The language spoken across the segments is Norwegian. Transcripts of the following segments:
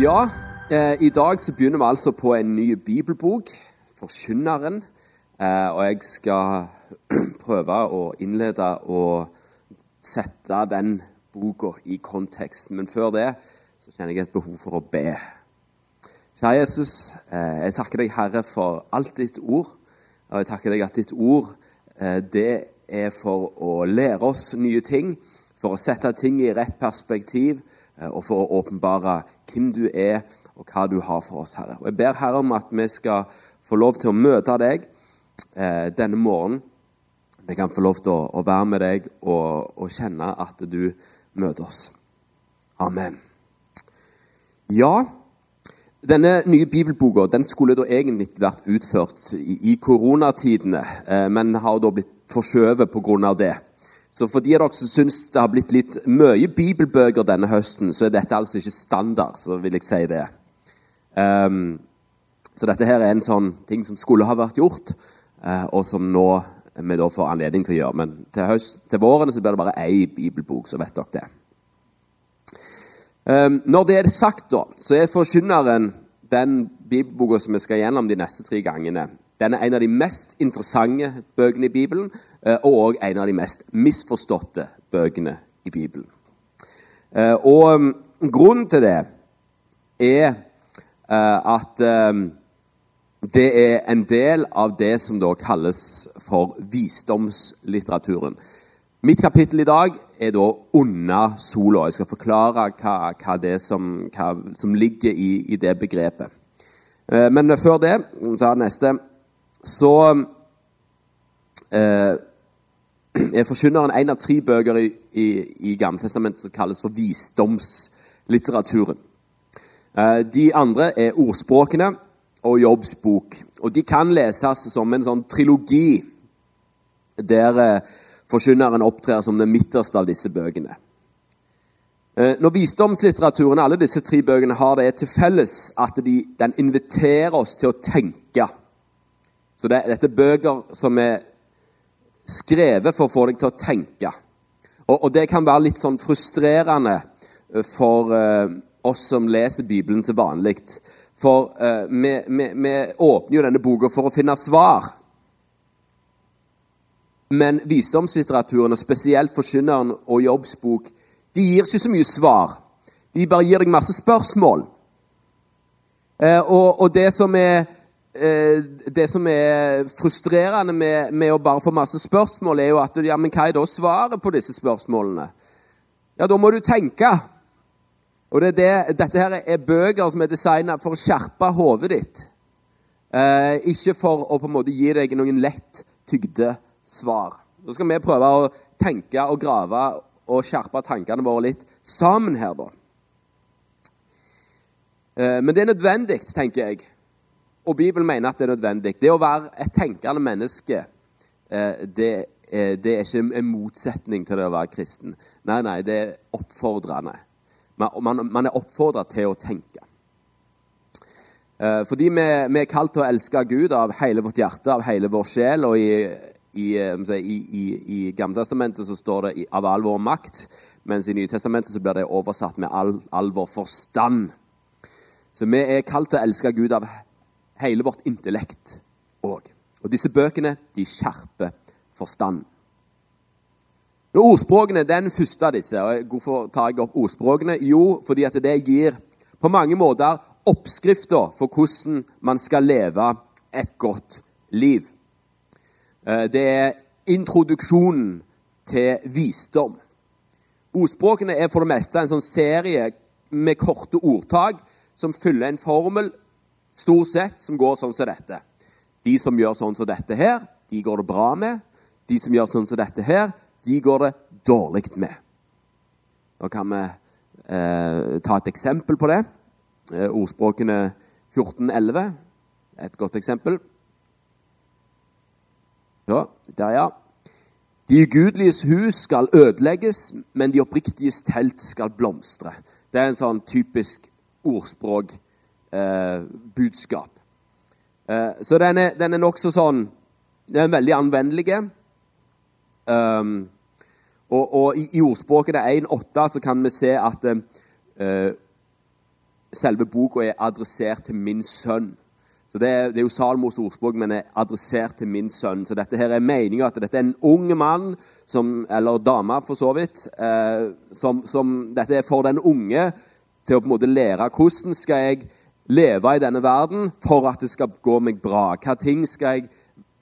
Ja, eh, i dag så begynner vi altså på en ny bibelbok, Forkynneren. Eh, og jeg skal prøve å innlede og sette den boka i kontekst. Men før det så kjenner jeg et behov for å be. Kjære Jesus, eh, jeg takker deg, Herre, for alt ditt ord. Og jeg takker deg at ditt ord eh, det er for å lære oss nye ting, for å sette ting i rett perspektiv og for å åpenbare hvem du er og hva du har for oss, Herre. Og Jeg ber Herre om at vi skal få lov til å møte deg eh, denne morgenen. Vi kan få lov til å, å være med deg og, og kjenne at du møter oss. Amen. Ja, denne nye bibelboka den skulle da egentlig vært utført i, i koronatidene, eh, men har da blitt forskjøvet pga. det. Så for de av dere som syns det har blitt litt mye bibelbøker denne høsten, så er dette altså ikke standard. så vil jeg si det. Um, så dette her er en sånn ting som skulle ha vært gjort, uh, og som nå vi da får anledning til å gjøre. Men til, høst, til våren så blir det bare ei bibelbok, så vet dere det. Um, når det er sagt, da, så er Forkynneren den bibelboka som vi skal gjennom de neste tre gangene. Den er en av de mest interessante bøkene i Bibelen, og og en av de mest misforståtte bøkene i Bibelen. Uh, og um, grunnen til det er uh, at det er en del av det som da kalles for visdomslitteraturen. Mitt kapittel i dag er da 'Under sola'. Jeg skal forklare hva, hva det som, hva som ligger i, i, det begrepet. Eh, men før det, så neste, så eh, er Forkynneren en av tre bøker i, i, i Gammeltestamentet som kalles for visdomslitteraturen. Eh, de andre er ordspråkene og Jobbs bok. Og De kan leses som en sånn trilogi der eh, forkynneren opptrer som den midterste av disse bøkene. Eh, når visdomslitteraturen, alle disse tre bøkene, har det til felles at de, den inviterer oss til å tenke. Så det, Dette er bøker som er skrevet for å få deg til å tenke. Og, og det kan være litt sånn frustrerende eh, for uh, oss som leser Bibelen til vanlig. For uh, vi, vi, vi, åpner jo denne boka for å finne svar. Men visdomslitteraturen, og spesielt Forkynneren og Jobbs bok, de gir ikke så mye svar. De bare gir deg masse spørsmål. Uh, og, og, det som er det som er frustrerende med, med, å bare få masse spørsmål, er jo at ja, men hva er da svaret på disse spørsmålene? Ja, da må du tenke. Og det det, Dette her er bøker som er designet for å skjerpe hodet ditt. Eh, ikke for å på en måte gi deg noen lett tygde svar. Så skal vi prøve å tenke og grave og skjerpe tankene våre litt sammen her, da. Eh, men det er nødvendig, tenker jeg. Og Bibelen mener at det er nødvendig. Det å være et tenkende menneske, eh, det, det er ikke en motsetning til det å være kristen. Nei, nei, det er oppfordrende. Man, man er oppfordra til å tenke. Eh, fordi vi, vi, er kalt til å elske Gud av hele vårt hjerte, av hele vår sjel. Og i, i, eh, i, i, Gamletestamentet så står det 'av all vår makt', mens i Nytestamentet så blir det oversatt med all, all vår forstand'. Så vi er kalt til å elske Gud av hele vårt intellekt òg. Og disse bøkene de skjerper forstand. Når ordspråkene den første av disse. og Hvorfor tar jeg opp ordspråkene? Jo, fordi at det gir på mange måter oppskrifter for hvordan man skal leve et godt liv. Eh, det er introduksjonen til visdom. Ordspråkene er for det meste en sånn serie med korte ordtak som fyller en formel, stort sett, som går sånn som dette. De som gjør sånn som dette her, de går det bra med. De som gjør sånn som dette her, de går det dårlig med. Da kan vi eh, ta et eksempel på det. Eh, ordspråkene 14-11 et godt eksempel. Ja, der, ja. De ugudeliges hus skal ødelegges, men de oppriktiges telt skal blomstre. Det er en sånn typisk ordspråkbudskap. Eh, eh, så den er, den er nokså sånn Den er veldig anvendelig. Um, og, og, i, i ordspråket 1,8 så kan vi se at eh, selve boka er adressert til min sønn. Så det er, det er jo Salmos ordspråk, men er adressert til min sønn. Så dette her er meninga at dette er en ung mann, som, eller dame for så vidt, eh, som, som, Dette er for den unge til å på en måte lære hvordan skal jeg leve i denne verden for at det skal gå meg bra. Hva ting skal jeg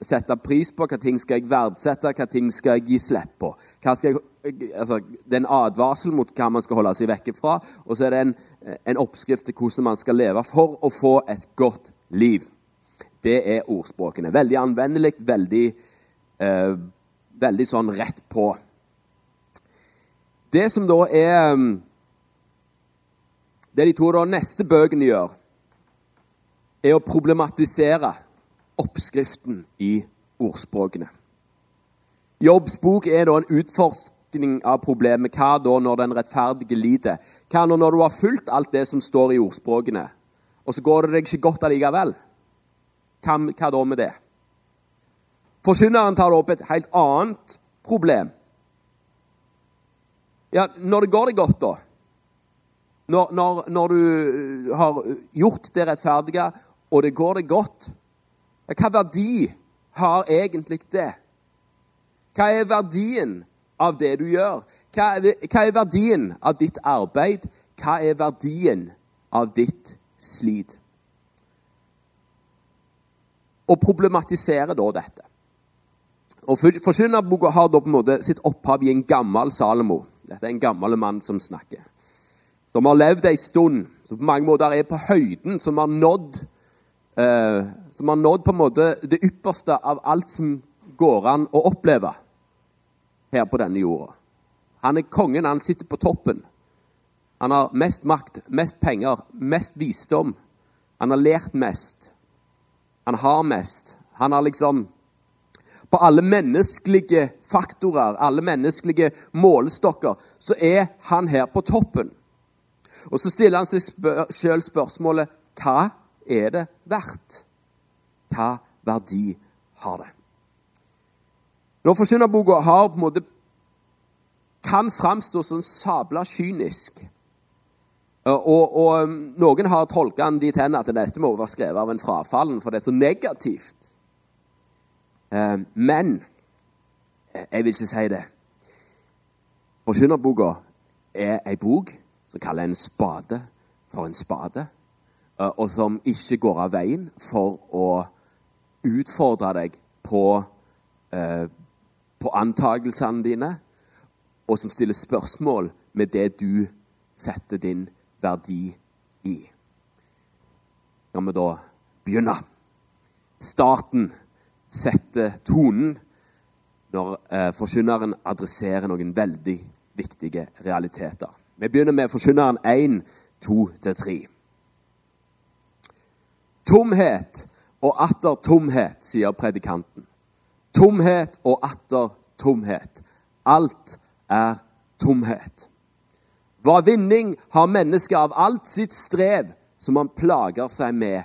sette pris på, hva ting skal jeg verdsette, hva ting skal jeg gi slipp på. Jeg, altså, det er en advarsel mot hva man skal holde seg vekke fra, og så er det en, en oppskrift til hvordan man skal leve for å få et godt liv. Det er ordspråkene. Veldig anvendelig, veldig, eh, veldig sånn rett på. Det som da er Det de to da neste bøkene gjør, er å problematisere oppskriften i ordspråkene. Jobbs bok er da en utforskning av problemet. Hva da når den rettferdige lider? Hva når du har fulgt alt det som står i ordspråkene, og så går det deg ikke godt allikevel? Hva, hva da med det? Forkynneren tar opp et helt annet problem. Ja, når det går deg godt, da? Når, når, når du har gjort det rettferdige, og det går deg godt, hva verdi har egentlig det? Hva er verdien av det du gjør? Hva er verdien av ditt arbeid? Hva er verdien av ditt slit? Og problematisere da dette. Og Forkynnerboka har da på en måte sitt opphav i en gammel Salomo. Dette er en gammel mann som snakker. Som har levd ei stund, som på mange måter er på høyden, som har nådd eh, som har nådd på en måte det ypperste av alt som går an å oppleve her på denne jorda. Han er kongen, han sitter på toppen. Han har mest makt, mest penger, mest visdom. Han har lært mest. Han har mest. Han har liksom På alle menneskelige faktorer, alle menneskelige målestokker, så er han her på toppen. Og så stiller han seg spør spørsmålet hva er det verdt? Hva verdi har det? Når forkynnerboka har på en måte kan framstå som sabla kynisk og, og, um, noen har tolka den dit hen at dette må være skrevet av en frafallen, for det er så negativt. Eh, men eh, jeg vil ikke si det. Forkynnerboka er ei bok som kaller en spade for en spade. Eh, og som ikke går av veien for å utfordre deg på, eh, på antakelsene dine, og som stiller spørsmål med det du setter din verdi i. Skal vi da begynne? Starten setter tonen når eh, forkynneren adresserer noen veldig viktige realiteter. Vi begynner med forkynneren 1, 2-3. Tomhet og atter tomhet, sier predikanten. Tomhet og atter tomhet. Alt er tomhet. Hva vinning har mennesket av alt sitt strev som man plager seg med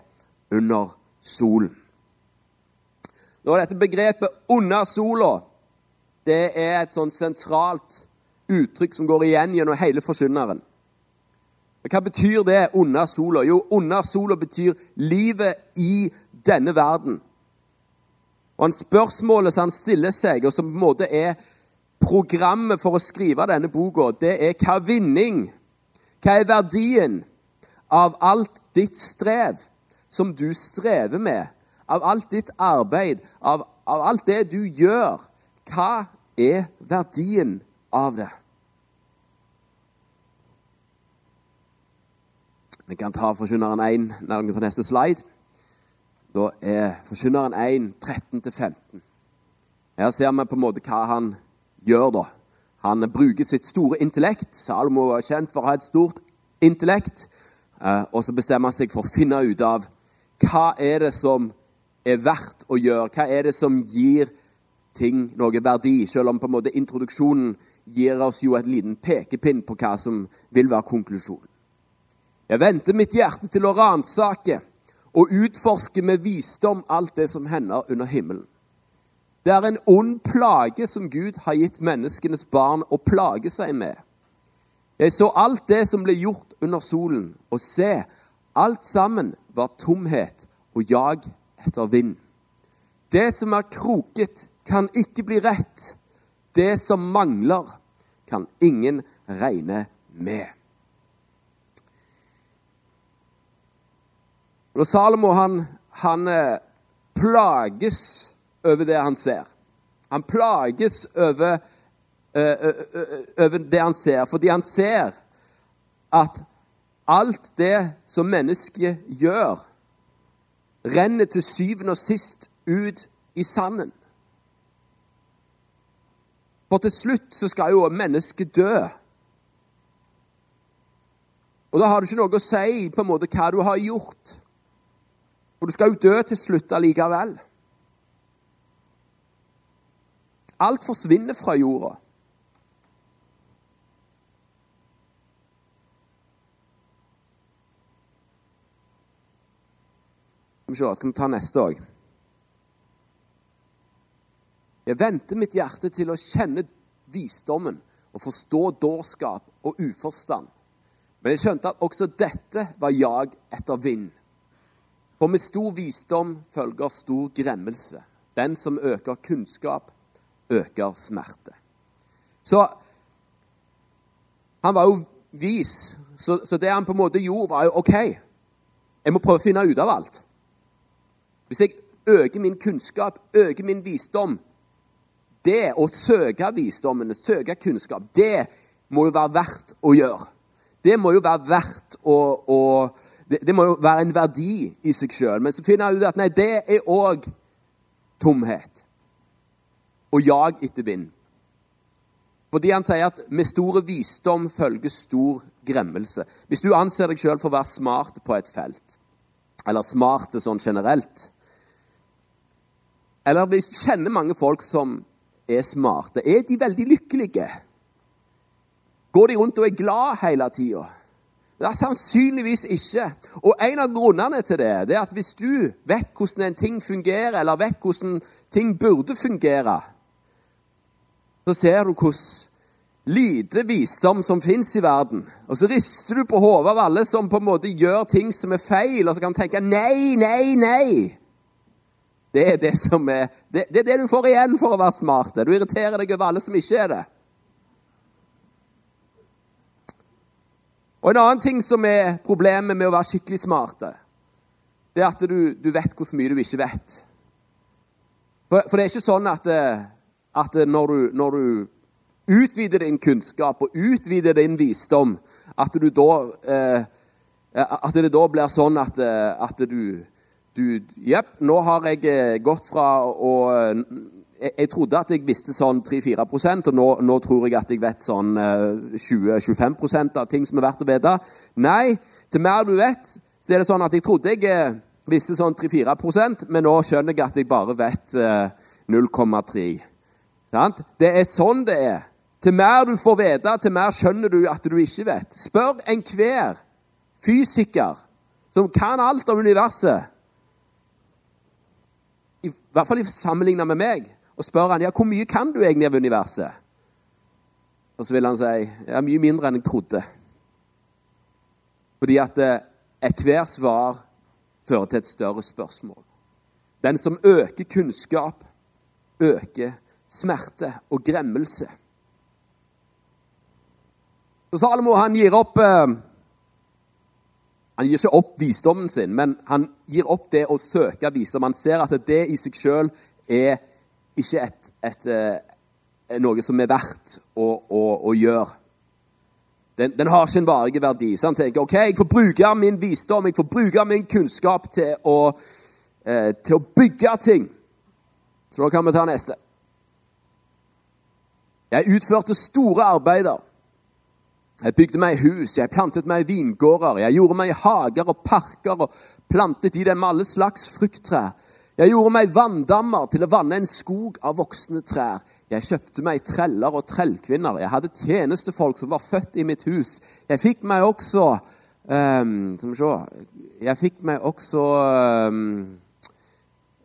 under solen? Nå, dette begrepet 'under sola' det er et sånn sentralt uttrykk som går igjen gjennom hele forkynneren. Hva betyr det under sola? Jo, under sola betyr livet i denne verden. Og han Spørsmålet som han stiller seg, og som på en måte er programmet for å skrive denne boka, det er hva vinning? Hva er verdien av alt ditt strev som du strever med? Av alt ditt arbeid, av, av alt det du gjør? Hva er verdien av det? Vi kan ta Forkynneren 1 på neste slide. Da er Forkynneren 1, 13-15. Her ser vi på en måte hva han gjør, da. Han bruker sitt store intellekt. Salomo var kjent for å ha et stort intellekt. Eh, og så bestemmer han seg for å finne ut av hva er det som er verdt å gjøre. Hva er det som gir ting noe verdi? Selv om på en måte introduksjonen gir oss jo et liten pekepinn på hva som vil være konklusjonen. Jeg venter mitt hjerte til å ransake og utforske med visdom alt det som hender under himmelen. Det er en ond plage som Gud har gitt menneskenes barn å plage seg med. Jeg så alt det som ble gjort under solen, og se, alt sammen var tomhet og jag etter vind. Det som er kroket, kan ikke bli rett. Det som mangler, kan ingen regne med. Når Salomo han, han eh, plages over det han ser. Han plages over, uh, over det han ser, fordi han ser at alt det som mennesket gjør, renner til syvende og sist ut i sanden. For til slutt så skal jo mennesket dø. Og da har du ikke noe å si på en måte hva du har gjort. For du skal jo dø til slutt allikevel. Alt forsvinner fra jorda. Skal vi ta neste òg? Jeg venter mitt hjerte til å kjenne visdommen og forstå dårskap og uforstand. Men jeg skjønte at også dette var jag etter vind. For med stor visdom følger stor gremmelse. Den som øker kunnskap, øker smerte. Så han var jo vis. Så, så det han på en måte gjorde, var jo OK. Jeg må prøve å finne ut av alt. Hvis jeg øker min kunnskap, øker min visdom Det å søke visdommen, søke kunnskap, det må jo være verdt å gjøre. Det må jo være verdt å, å det, det, må jo være en verdi i seg sjøl. Men så finner jeg ut at nei, det er òg tomhet. Og jag etter vind. Fordi han sier at med store visdom følger stor gremmelse. Hvis du anser deg sjøl for å være smart på et felt, eller smart sånn generelt, eller hvis du kjenner mange folk som er smarte, er de veldig lykkelige? Går de rundt og er glad hele tida? Det er sannsynligvis ikke. Og en av grunnene til det, det er at hvis du vet hvordan en ting fungerer, eller vet hvordan ting burde fungere, så ser du hvordan lite visdom som fins i verden. Og så rister du på hodet av alle som på en måte gjør ting som er feil, og så kan du tenke nei, nei, nei. Det er det som er det, det, er det du får igjen for å være smart. Du irriterer deg over alle som ikke er det. Og En annen ting som er problemet med å være skikkelig smart, det er at du, du vet hvor mye du ikke vet. For, for det er ikke sånn at, eh, at når, du, når, du, utvider din kunnskap og utvider din visdom, at, da, eh, at det da blir sånn at, eh, at du Jepp, nå har jeg eh, gått fra å jeg, trodde at jeg visste sånn 3-4% og nå, nå, tror jeg at jeg vet sånn 20-25 eh, av ting som er verdt å vite. Nei, til mer du vet, så er det sånn at jeg trodde jeg eh, visste sånn 3-4% men nå skjønner jeg at jeg bare vet 0,3 Det er sånn det er. Til mer du får vite, til mer skjønner du at du ikke vet. Spør enhver fysiker som kan alt om universet i hvert fall sammenligna med meg, og spør han, ja, hvor mye kan du egentlig av universet. Og så vil han si ja, mye mindre enn jeg trodde. Fordi at eh, ethvert svar fører til et større spørsmål. Den som øker kunnskap, øker smerte og gremmelse. Så Salomo han gir opp eh, han gir ikke opp visdommen sin, men han gir opp det å søke visdom. Han ser at det i seg sjøl er ikke et, et, eh, noe som er verdt å, å, å gjøre. Den, den, har ikke en varig verdi. Så han tenker ok, jeg får bruke min visdom, jeg får bruke min kunnskap til å, eh, til å bygge ting. Så da kan vi ta neste. Jeg utførte store arbeider. Jeg bygde meg hus, jeg plantet meg vingårder, jeg gjorde meg hager og parker og plantet i dem alle slags frukttrær. Jeg gjorde meg vanndammer til å vanne en skog av voksne trær. Jeg kjøpte meg treller og trellkvinner. Jeg hadde tjenestefolk som var født i mitt hus. Jeg fikk meg også um, Skal vi se Jeg fikk meg også um,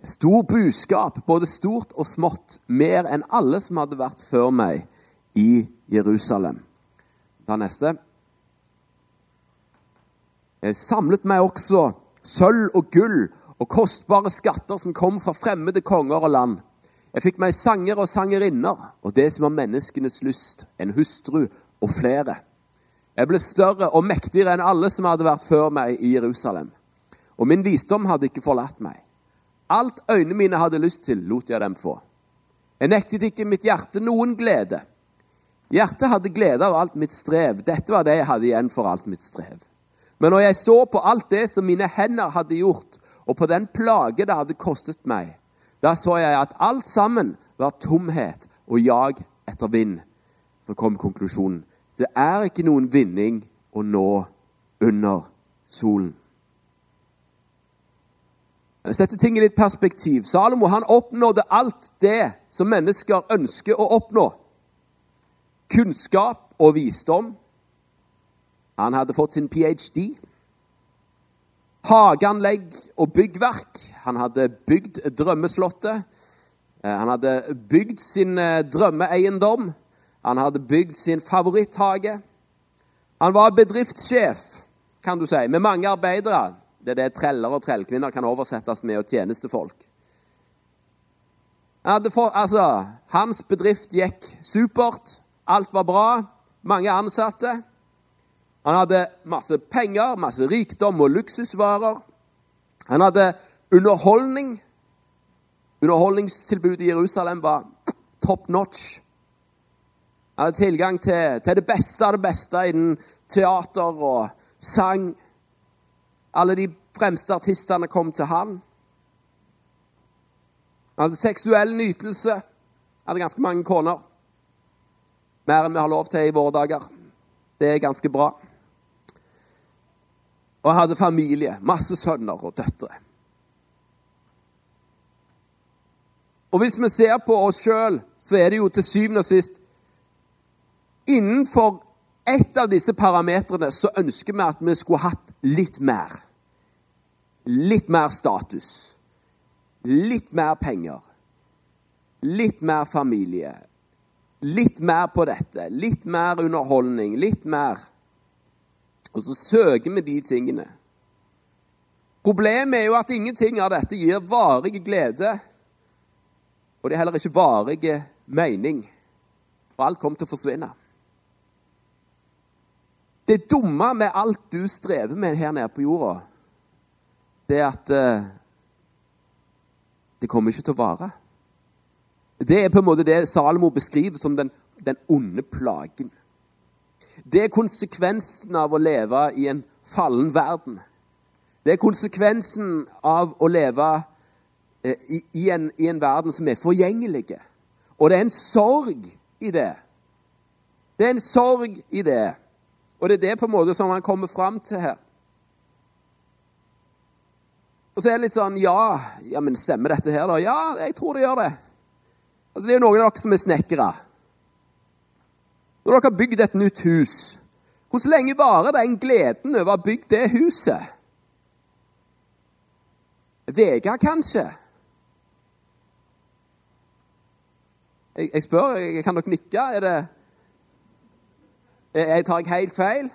stor buskap, både stort og smått, mer enn alle som hadde vært før meg i Jerusalem. Ta neste. Jeg samlet meg også sølv og gull og kostbare skatter som kom fra fremmede konger og land. Jeg fikk meg sanger og sangerinner og det som var menneskenes lyst, en hustru og flere. Jeg ble større og mektigere enn alle som hadde vært før meg i Jerusalem. Og min visdom hadde ikke forlatt meg. Alt øynene mine hadde lyst til, lot jeg dem få. Jeg nektet ikke mitt hjerte noen glede. Hjertet hadde glede av alt mitt strev. Dette var det jeg hadde igjen for alt mitt strev. Men når jeg så på alt det som mine hender hadde gjort, og på den plage det hadde kostet meg, da så jeg at alt sammen var tomhet og jag etter vind. Så kom konklusjonen. Det er ikke noen vinning å nå under solen. Jeg setter ting i litt perspektiv. Salomo han oppnådde alt det som mennesker ønsker å oppnå. Kunnskap og visdom. Han hadde fått sin ph.d. Hageanlegg og byggverk. Han hadde bygd drømmeslottet. Eh, han hadde bygd sin eh, drømmeeiendom. Han hadde bygd sin favoritthage. Han var bedriftssjef, kan du si, med mange arbeidere. Det er det treller og trellkvinner kan oversettes med, og tjenestefolk. For, altså, hans bedrift gikk supert. Alt var bra. Mange ansatte. Han hadde masse penger, masse rikdom og luksusvarer. Han hadde underholdning. Underholdningstilbudet i Jerusalem var top notch. Han hadde tilgang til, til det beste av det beste innen teater og sang. Alle de fremste artistene kom til han. Han hadde seksuell nytelse. Han Hadde ganske mange koner. Mer enn vi har lov til i våre dager. Det er ganske bra. Og hadde familie. Masse sønner og døtre. Og hvis vi ser på oss sjøl, så er det jo til syvende og sist Innenfor ett av disse parametrene så ønsker vi at vi skulle hatt litt mer. Litt mer status, litt mer penger, litt mer familie, litt mer på dette, litt mer underholdning, litt mer Og så søker vi de tingene. Problemet er jo at ingenting av dette gir varig glede. Og det er heller ikke varig mening. Og alt kommer til å forsvinne. Det dumme med alt du strever med her nede på jorda, det er at uh, det kommer ikke til å vare. Det er på en måte det Salomo beskriver som den, den onde plagen. Det er konsekvensen av å leve i en fallen verden. Det er konsekvensen av å leve eh, i, i, en, i, en, verden som er forgjengelig. Og det er en sorg i det. Det er en sorg i det. Og det er det på en måte som han kommer fram til her. Og så er det litt sånn Ja, ja men stemmer dette her, da? Ja, jeg tror det gjør det. Altså, Det er jo noen av dere som er snekkere. Når dere har bygd et nytt hus, hvor lenge varer den gleden over å ha bygd det huset? Vega, kanskje? Jeg, jeg, spør, jeg kan dere nikke? Er det jeg Tar jeg helt feil?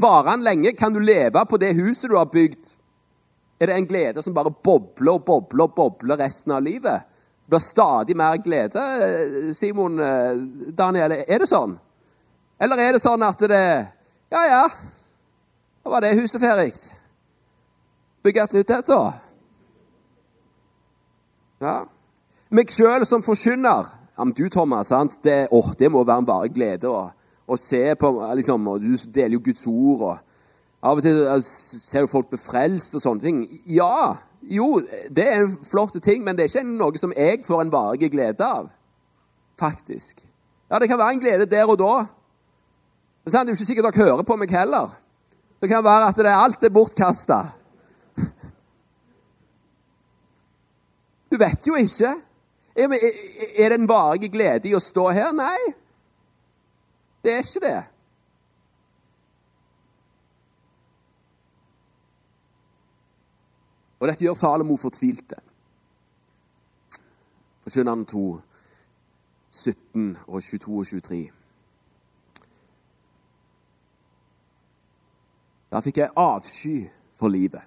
Varer den lenge? Kan du leve på det huset du har bygd? er det en glede som bare bobler og bobler og bobler resten av livet. Det blir stadig mer glede. Simon, eh, Daniel, er det sånn? Eller er det sånn at det Ja, ja, da var det huset ferdig. Bygge et nytt et, da. Ja. Meg sjøl som forkynner ja, men Du, Thomas, sant? Det, oh, det må være en bare glede å, å se på liksom, og Du deler jo Guds ord. og av og til ser jo folk befrelst og sånne ting. Ja, jo, det er en flott ting, men det er ikke noe som jeg får en varig glede av. Faktisk. Ja, det kan være en glede der og da. Men det er jo ikke sikkert dere hører på meg heller. Så det kan være at det er alt er bortkasta. Du vet jo ikke. Er det en varig glede i å stå her? Nei, det er ikke det. Og dette gjør Salomo fortvilte. Forkynneren 2, 17 og 22 og 23. Da fikk jeg avsky for livet.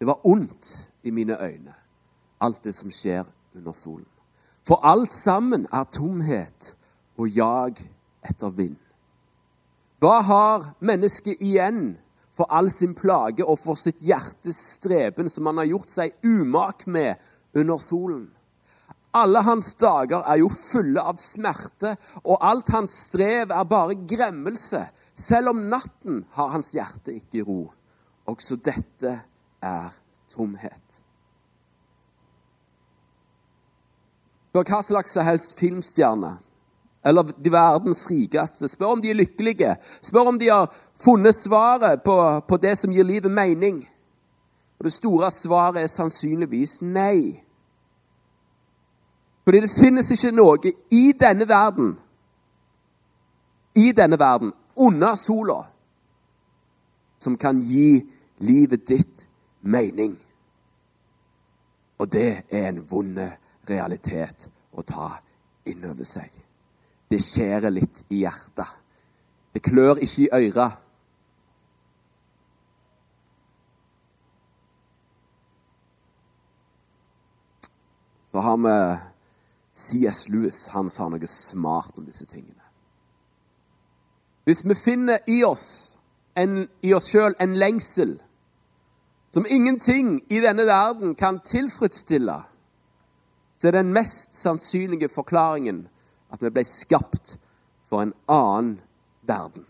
Det var ondt i mine øyne, alt det som skjer under solen. For alt sammen er tomhet og jag etter vind. Hva har mennesket igjen for all sin plage og for sitt hjertes streben som han har gjort seg umak med under solen? Alle hans dager er jo fulle av smerte, og alt hans strev er bare gremmelse. Selv om natten har hans hjerte ikke ro. Også dette er tomhet. Spør hva slags helst filmstjerne eller de verdens rikeste. Spør om de er lykkelige. Spør om de har funnet svaret på, på det som gir livet mening. Og Det store svaret er sannsynligvis nei. Fordi det finnes ikke noe i denne verden I denne verden, under sola, som kan gi livet ditt mening. Og det er en vond realitet å ta inn over seg. Det skjærer litt i hjertet. Det klør ikke i øra. Så har vi C.S. Lewis. Han sa noe smart om disse tingene. Hvis vi finner i oss, en, i oss sjøl en lengsel som ingenting i denne verden kan tilfredsstille, så er den mest sannsynlige forklaringen at vi ble skapt for en annen verden.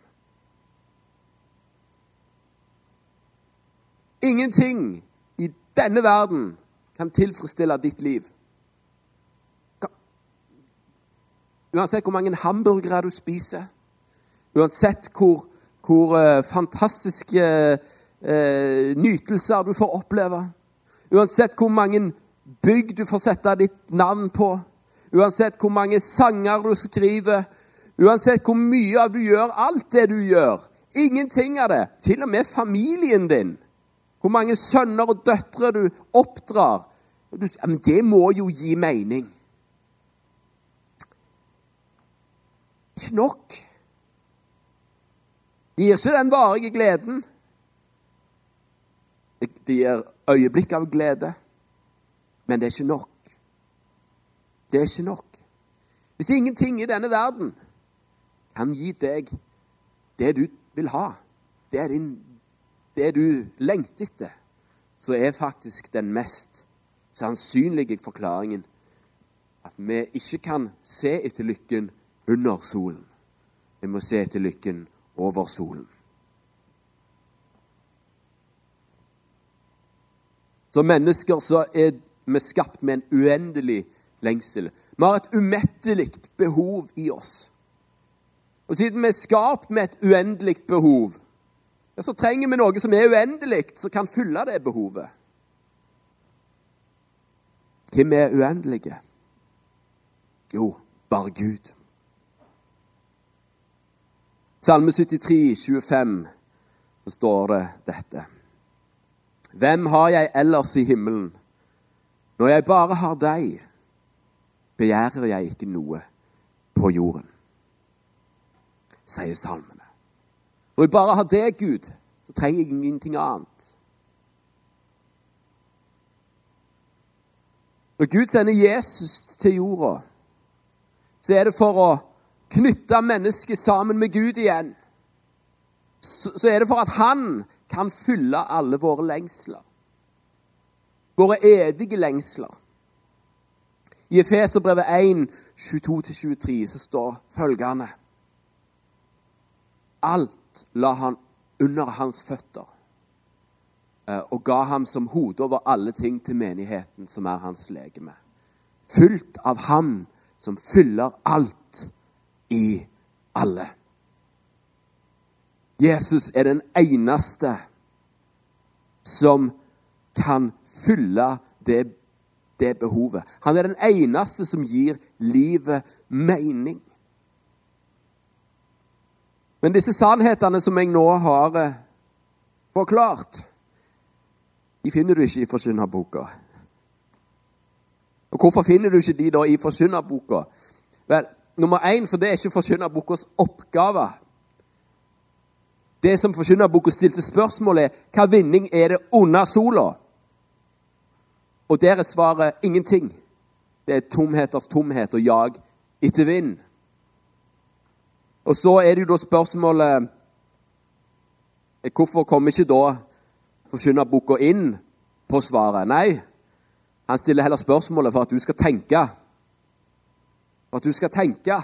Ingenting i denne verden kan tilfredsstille ditt liv. Uansett hvor mange hamburgere du spiser, uansett hvor, hvor uh, fantastiske eh, nytelser du får oppleve, uansett hvor mange bygg du får sette ditt navn på, uansett hvor mange sanger du skriver, uansett hvor mye av du gjør, alt det du gjør Ingenting av det, til og med familien din, hvor mange sønner og døtre du oppdrar Men det må jo gi mening. ikke nok. Det gir ikke den varige gleden. Det gir øyeblikk av glede, men det er ikke nok. Det er ikke nok. Hvis ingenting i denne verden kan gi deg det du vil ha, det, din, det du lengter etter, så er faktisk den mest sannsynlige forklaringen at vi ikke kan se etter lykken under solen. Vi må se etter lykken over solen. Som mennesker så er vi skapt med en uendelig lengsel. Vi har et umettelig behov i oss. Og siden vi er skapt med et uendelig behov, ja, så trenger vi noe som er uendelig, som kan fylle det behovet. Hvem er uendelige? Jo, bare Gud. Salme 73, 25, så står det dette. Hvem har jeg ellers i himmelen? Når jeg bare har deg, begjærer jeg ikke noe på jorden, sier salmene. Når jeg bare har deg, Gud, så trenger jeg ingenting annet. Når Gud sender Jesus til jorda, så er det for å knytte mennesket sammen med Gud igjen, så er det for at han kan fylle alle våre lengsler. Våre evige lengsler. I Efeserbrevet 1, 22-23 så står følgende Alt la han under hans føtter eh, og ga ham som hode over alle ting til menigheten, som er hans legeme. Fylt av ham som fyller alt i alle. Jesus er den eneste som kan fylle det, det, behovet. Han er den eneste som gir livet mening. Men disse sannhetene som jeg nå har eh, forklart, de finner du ikke i Forsynnerboka. Og hvorfor finner du ikke de da i Forsynnerboka? Vel, nummer én, for det er ikke Forsynnerbokas oppgave. Det som Forsynnerboka stilte spørsmål er hva vinning er det under sola? Og der er svaret ingenting. Det er tomheters tomhet og jag etter vind. Og så er det jo da spørsmålet Hvorfor kommer ikke da forkynnerboka inn på svaret? Nei, han stiller heller spørsmålet for at du skal tenke. For at du skal tenke.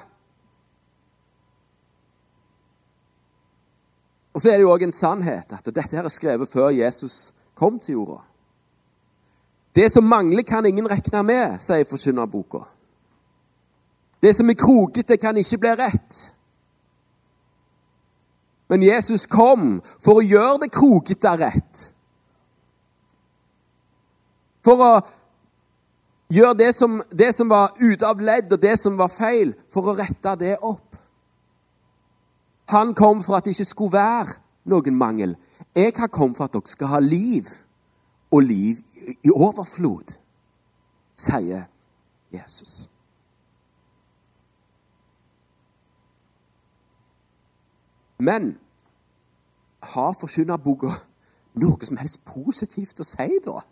Og så er det jo òg en sannhet at dette her er skrevet før Jesus kom til jorda. Det som mangler, kan ingen regne med, sier forkynnerboka. Det som er krokete, kan ikke bli rett. Men Jesus kom for å gjøre det krokete rett. For å gjøre det som, det som var ute av ledd, og det som var feil, for å rette det opp. Han kom for at det ikke skulle være noen mangel. Jeg har kommet for at dere skal ha liv, og liv i overflod, sier Jesus. Men har forkynnerboka noe som helst positivt å si, da?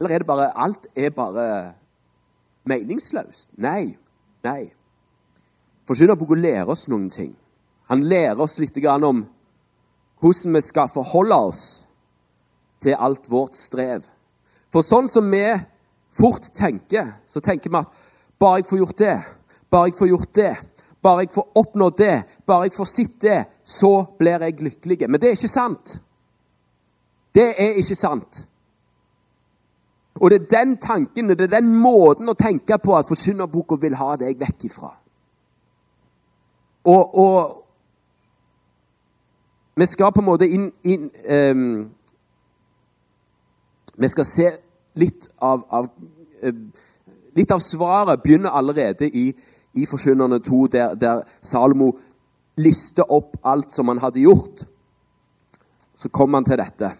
Eller er det bare Alt er bare meningsløst? Nei. Nei. Forkynnerboka lærer oss noen ting. Han lærer oss litt om hvordan vi skal forholde oss til alt vårt strev. For sånn som vi fort tenker, så tenker vi at bare jeg får gjort det, bare jeg får gjort det, bare jeg får oppnådd det, bare jeg får sett det, så blir jeg lykkelig. Men det er ikke sant. Det er ikke sant. Og det er den tanken, det er den måten å tenke på at forkynnerboka vil ha deg vekk ifra. Og, og, vi skal på en måte inn, inn um, Vi skal se litt av, av uh, Litt av svaret begynner allerede i, i Forkynnerne 2, der, der Salomo lister opp alt som han hadde gjort. Så kommer han til dette.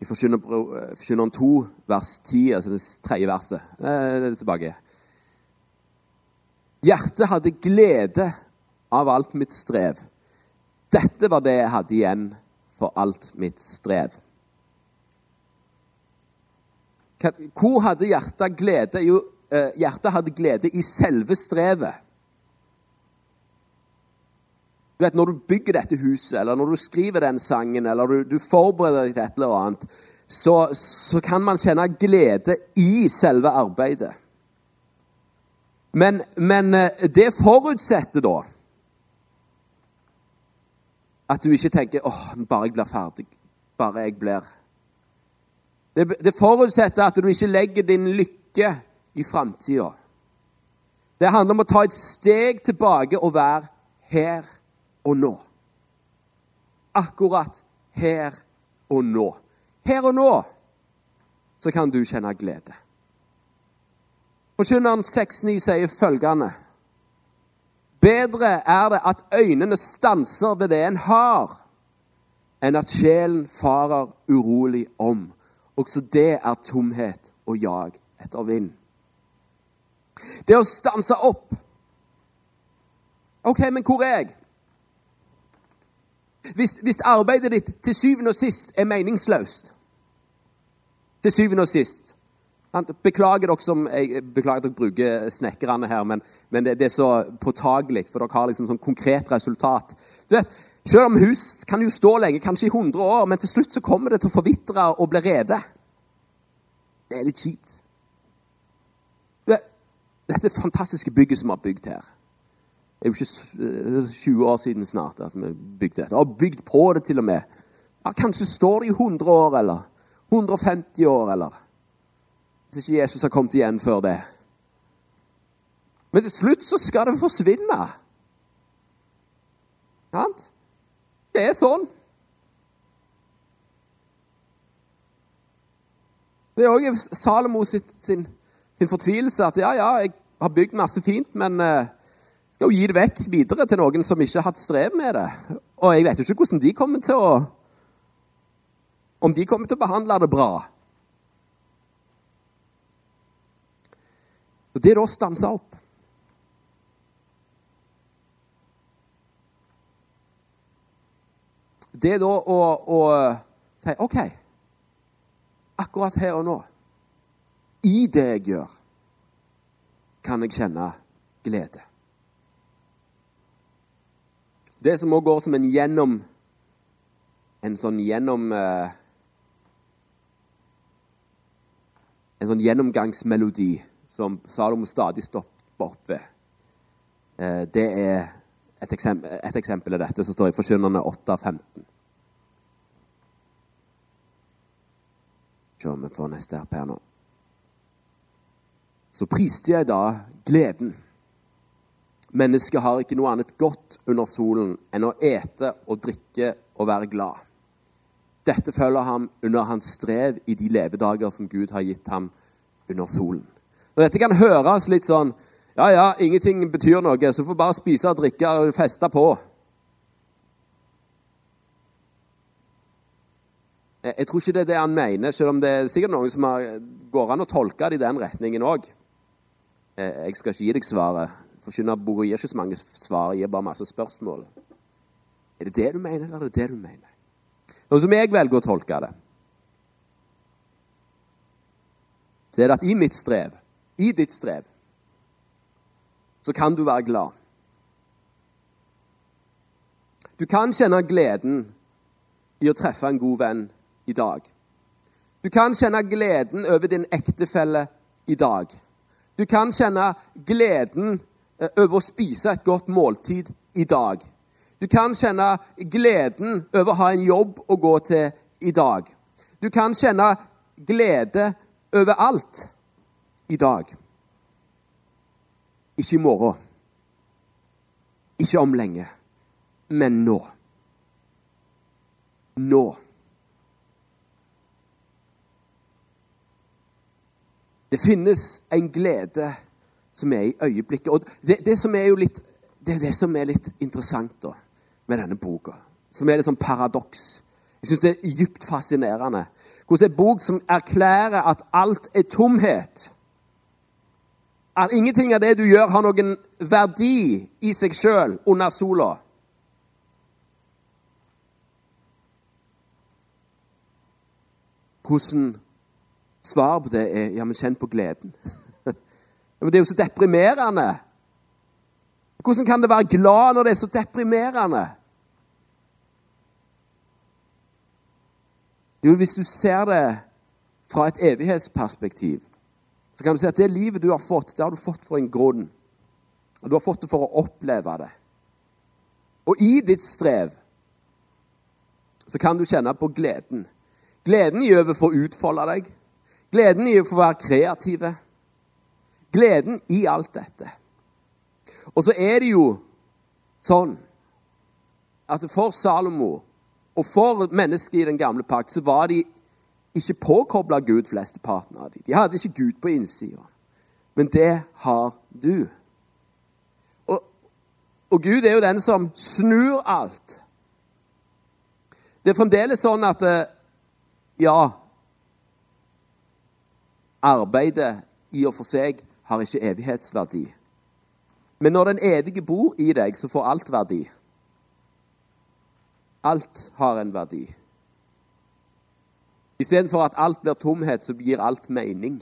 I Forkynneren 2, vers 10, altså det tredje verset. Eh, tilbake. Hjertet hadde glede av alt mitt strev. Dette var det jeg hadde igjen for alt mitt strev. Hvor hadde hjertet glede? Jo, eh, hjertet hadde glede i selve strevet. Du vet, Når du bygger dette huset, eller når du skriver den sangen, eller du, du forbereder deg til et eller annet, så, så kan man kjenne glede i selve arbeidet. Men, men eh, det forutsetter da at du ikke tenker åh, bare jeg blir ferdig. Bare jeg blir Det, det forutsetter at du ikke legger din lykke i framtida. Det handler om å ta et steg tilbake og være her og nå. Akkurat her og nå. Her og nå så kan du kjenne glede. Forkynneren 6.9 sier følgende Bedre er det at øynene stanser ved det en har, enn at sjelen farer urolig om. Også det er tomhet og jag etter vind. Det å stanse opp OK, men hvor er jeg? Hvis, hvis arbeidet ditt til syvende og sist er meningsløst Til syvende og sist Beklager dere som jeg beklager at dere bruker snekkerne her, men, men det, det, er så påtagelig, for dere har liksom sånn konkret resultat. Du vet, Selv om hus kan jo stå lenge, kanskje i 100 år, men til slutt så kommer det til å forvitre og bli revet. Det er litt kjipt. Du vet, dette fantastiske bygget som vi har bygd her Det er jo ikke 20 år siden snart at vi bygde dette. Og bygd på det til og med. Ja, kanskje står det i 100 år, eller 150 år, eller hvis ikke Jesus har kommet igjen før det. Men til slutt så skal det forsvinne. Sant? Det er sånn. Det er òg Salomo sitt, sin, sin, fortvilelse at ja, ja, jeg har bygd masse fint, men uh, skal jo gi det vekk videre til noen som ikke har hatt strev med det. Og jeg vet jo ikke hvordan de kommer til å Om de kommer til å behandle det bra. Så det er da å opp. Det er da å, å si OK Akkurat her og nå, i det jeg gjør, kan jeg kjenne glede. Det som òg går som en gjennom En sånn gjennom eh, En sånn gjennomgangsmelodi som Salomo stadig stopper opp ved. Eh, det er et eksempel, et eksempel er dette som står i Forkynnerne 8.15. Se om vi får neste her her nå. Så priste jeg da gleden. Mennesket har ikke noe annet godt under solen enn å ete og drikke og være glad. Dette følger ham under hans strev i de levedager som Gud har gitt ham under solen. Og Dette kan høres litt sånn Ja, ja, ingenting betyr noe, så får bare spise og drikke og feste på. Jeg tror ikke det er det han mener, selv om det er sikkert noen som har, går an å tolke det i den retningen òg. Jeg skal ikke gi deg svaret. Forkynnerboka gir ikke så mange svar, gir bare masse spørsmål. Er det det du mener, eller er det det du mener? Noe som jeg velger å tolke det, så er det at i mitt strev, i ditt strev, så kan du være glad. Du kan kjenne gleden i å treffe en god venn i dag. Du kan kjenne gleden over din ektefelle i dag. Du kan kjenne gleden eh, over å spise et godt måltid i dag. Du kan kjenne gleden over å ha en jobb å gå til i dag. Du kan kjenne glede over alt i dag. Ikke i morgen. Ikke om lenge, men nå. Nå. Det finnes en glede som er i øyeblikket. Og det, det som er jo litt, det er det som er litt interessant da, med denne boka. Som er et som paradoks. Jeg syns det er dypt fascinerende. Hvordan en bok som erklærer at alt er tomhet. At ingenting av det du gjør, har noen verdi i seg sjøl under sola. Hvordan Svaret på det er ja, men kjenn på gleden. men det er jo så deprimerende. Hvordan kan det være glad når det er så deprimerende? Jo, hvis du ser det fra et evighetsperspektiv, så kan du si at det livet du har fått, det har du fått for en grunn. Og du har fått det for å oppleve det. Og i ditt strev så kan du kjenne på gleden. Gleden i over få å utfolde deg. Gleden i å få være kreative. Gleden i alt dette. Og så er det jo sånn at for Salomo og for mennesket i den gamle pakt så var de ikke påkobla Gud, flesteparten av dem. De hadde ikke Gud på innsida. Men det har du. Og, og Gud er jo den som snur alt. Det er fremdeles sånn at eh, ja, Arbeidet i og for seg har ikke evighetsverdi. Men når den evige bor i deg, så får alt verdi. Alt har en verdi. Istedenfor at alt blir tomhet, så gir alt mening.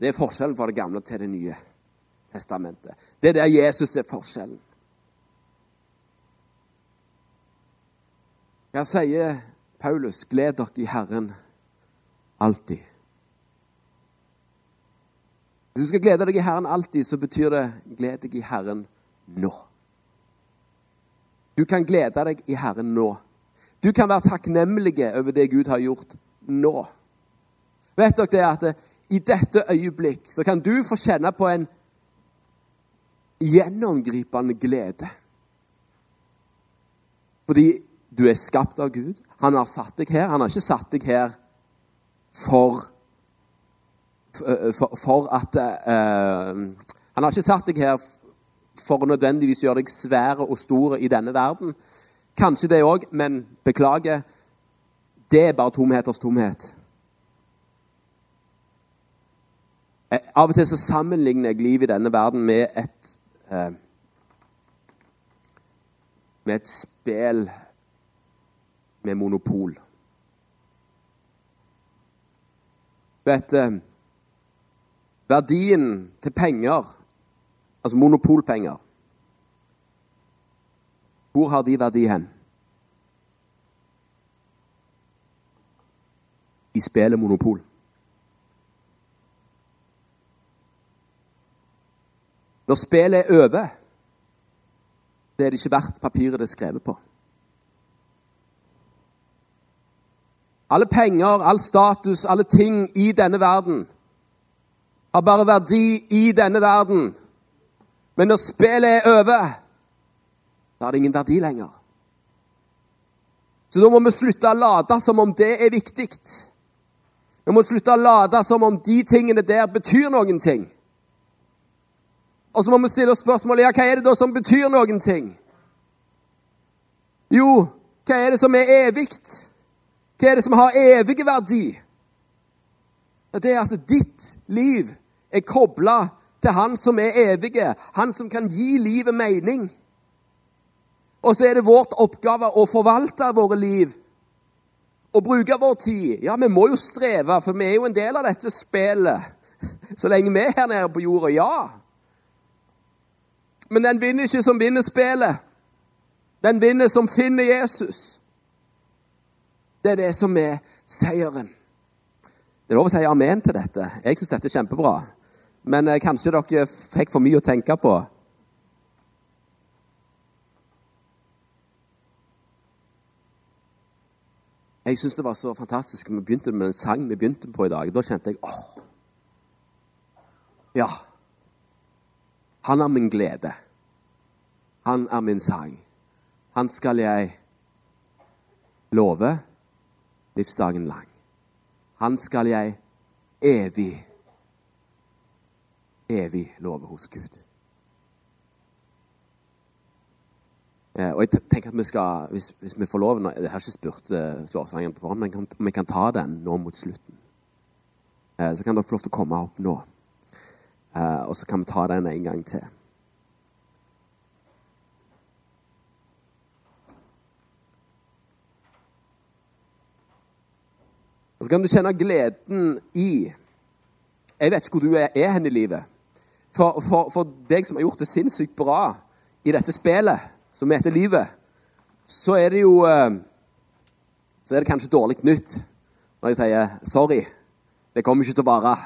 Det er forskjellen fra det gamle til det nye testamentet. Det er der Jesus er forskjellen. Hva sier Paulus? Gled dere i Herren alltid. Hvis du skal glede deg i Herren alltid, så betyr det gled deg i Herren nå. Du kan glede deg i Herren nå. Du kan være takknemlige over det Gud har gjort nå. Vet dere det at det, i dette øyeblikk så kan du få kjenne på en gjennomgripende glede. Fordi du er skapt av Gud. Han har satt deg her. Han har ikke satt deg her for, for, for at uh, Han har ikke satt deg her for å nødvendigvis gjøre deg svære og store i denne verden. Kanskje det òg, men beklager. Det er bare tomheters tomhet. Eh, av og til så sammenligner jeg livet i denne verden med et eh, med et spel med monopol. Vet du Verdien til penger, altså monopolpenger Hvor har de verdi hen? I spillet Monopol. Når spillet er over, så er det ikke verdt papiret det er skrevet på. Alle penger, all status, alle ting i denne verden har bare verdi i denne verden. Men når spillet er over, så har det ingen verdi lenger. Så da må vi slutte å late som om det er viktig. Vi må slutte å late som om de tingene der betyr noen ting. Og så må vi stille oss spørsmålet ja, hva er det da som betyr noen ting? Jo, hva er det som er evig? Hva er det som har evig verdi? Det er at ditt liv er kobla til Han som er evige, Han som kan gi livet mening. Og så er det vårt oppgave å forvalte våre liv og bruke vår tid. Ja, vi må jo streve, for vi er jo en del av dette spillet så lenge vi er her nede på jorda. Ja. Men den vinner ikke som vinner spillet. Den vinner som finner Jesus. Det er det som er seieren. Det er lov å si amen til dette. Jeg syns dette er kjempebra. Men eh, kanskje dere fikk for mye å tenke på. Jeg syns det var så fantastisk vi begynte med den sang vi begynte på i dag. Da kjente jeg åh, Ja. Han er min glede. Han er min sang. Han skal jeg love livsdagen lang. Han skal jeg evig, evig love hos Gud. Og jeg tenker at vi skal, hvis, hvis vi får lov Jeg har ikke spurt uh, lovsangen på forhånd, men om vi kan ta den nå mot slutten. Uh, så kan dere få lov til å komme opp nå. Uh, og så kan vi ta den en gang til. Og så kan du kjenne gleden i Jeg vet ikke hvor du er, er hen i livet. For, for, for deg som har gjort det sinnssykt bra i dette spillet som heter livet, så er det jo eh, Så er det kanskje dårlig nytt når jeg sier 'sorry'. Det kommer ikke til å vare.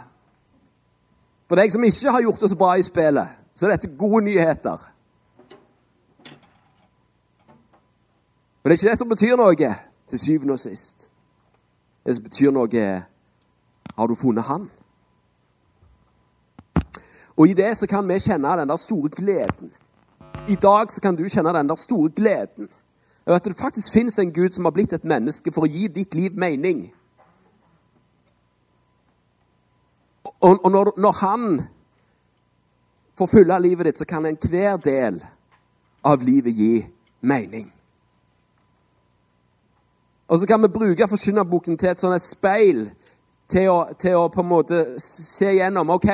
For deg som ikke har gjort det så bra i spillet, så er dette gode nyheter. Men det er ikke det som betyr noe til syvende og sist. Det som betyr noe, er har du funnet Han? Og i det så kan vi kjenne den der store gleden i dag så kan du kjenne den der store gleden over at det faktisk finnes en Gud som har blitt et menneske for å gi ditt liv mening. Og, og når, når, han får fylle livet ditt, så kan enhver del av livet gi mening. Og så kan vi bruke Forkynnerboken til et sånt et speil til å, til å på en måte se gjennom. OK,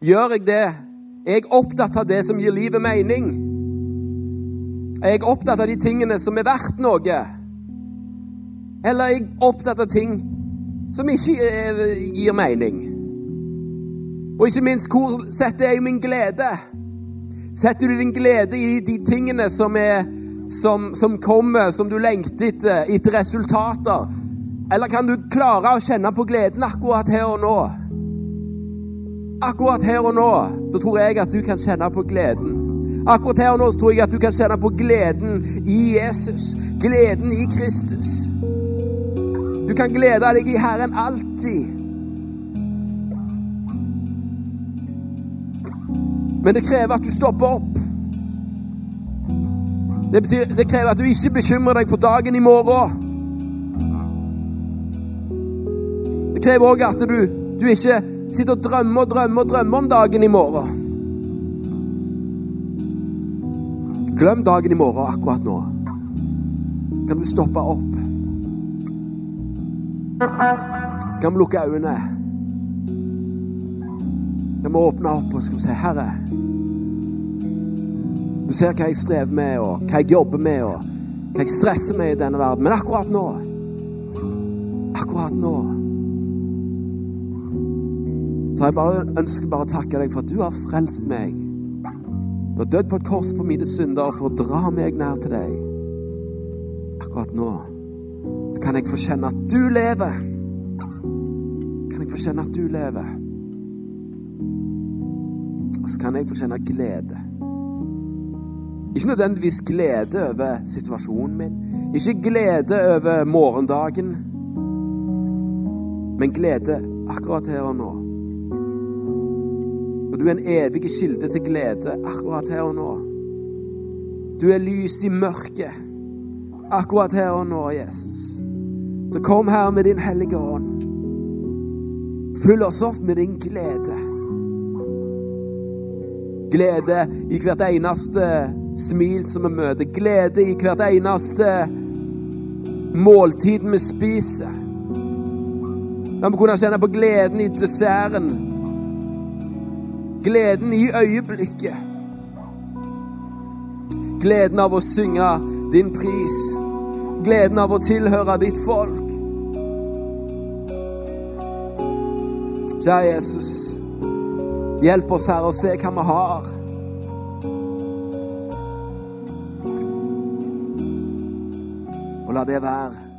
gjør jeg det er jeg opptatt av det som gir livet mening? Er jeg opptatt av de tingene som er verdt noe? Eller er jeg opptatt av ting som ikke gir mening? Og ikke minst, hvor setter jeg min glede? Setter du din glede i de tingene som, er, som, som kommer, som du lengter etter, etter resultater? Eller kan du klare å kjenne på gleden akkurat her og nå? Akkurat her og nå så tror jeg at du kan kjenne på gleden. Akkurat her og nå så tror jeg at du kan kjenne på gleden i Jesus. Gleden i Kristus. Du kan glede deg i Herren alltid. Men det krever at du stopper opp. Det, betyr, det krever at du ikke bekymrer deg for dagen i morgen. Det krever òg at du, du ikke sitter og drømmer og drømmer og drømmer om dagen i morgen. Glem dagen i morgen akkurat nå. Kan du stoppe opp? Skal vi lukke øynene? Skal vi åpne opp og skal vi si, Herre Du ser hva jeg strever med, og hva jeg jobber med, og hva jeg stresser med i denne verden. Men akkurat nå Akkurat nå Så jeg bare ønsker bare å takke deg for at du har frelst meg. Du har dødd på et kors for mine synder for å dra meg nær til deg. Akkurat nå så kan jeg få kjenne at du lever. Kan jeg få kjenne at du lever. Og så kan jeg få kjenne glede. Ikke nødvendigvis glede over situasjonen min, ikke glede over morgendagen, men glede akkurat her og nå. Og du er en evig kilde til glede akkurat her og nå. Du er lys i mørket akkurat her og nå, Jesus. Så kom her med din hellige ånd. Fyll oss opp med din glede. Glede i hvert eneste smil som vi møter. Glede i hvert eneste måltid vi spiser. La meg kunne kjenne på gleden i desserten. Gleden i øyeblikket. Gleden av å synge din pris. Gleden av å tilhøre ditt folk. Kjære Jesus, hjelp oss, her å se hva vi har. Og la det være.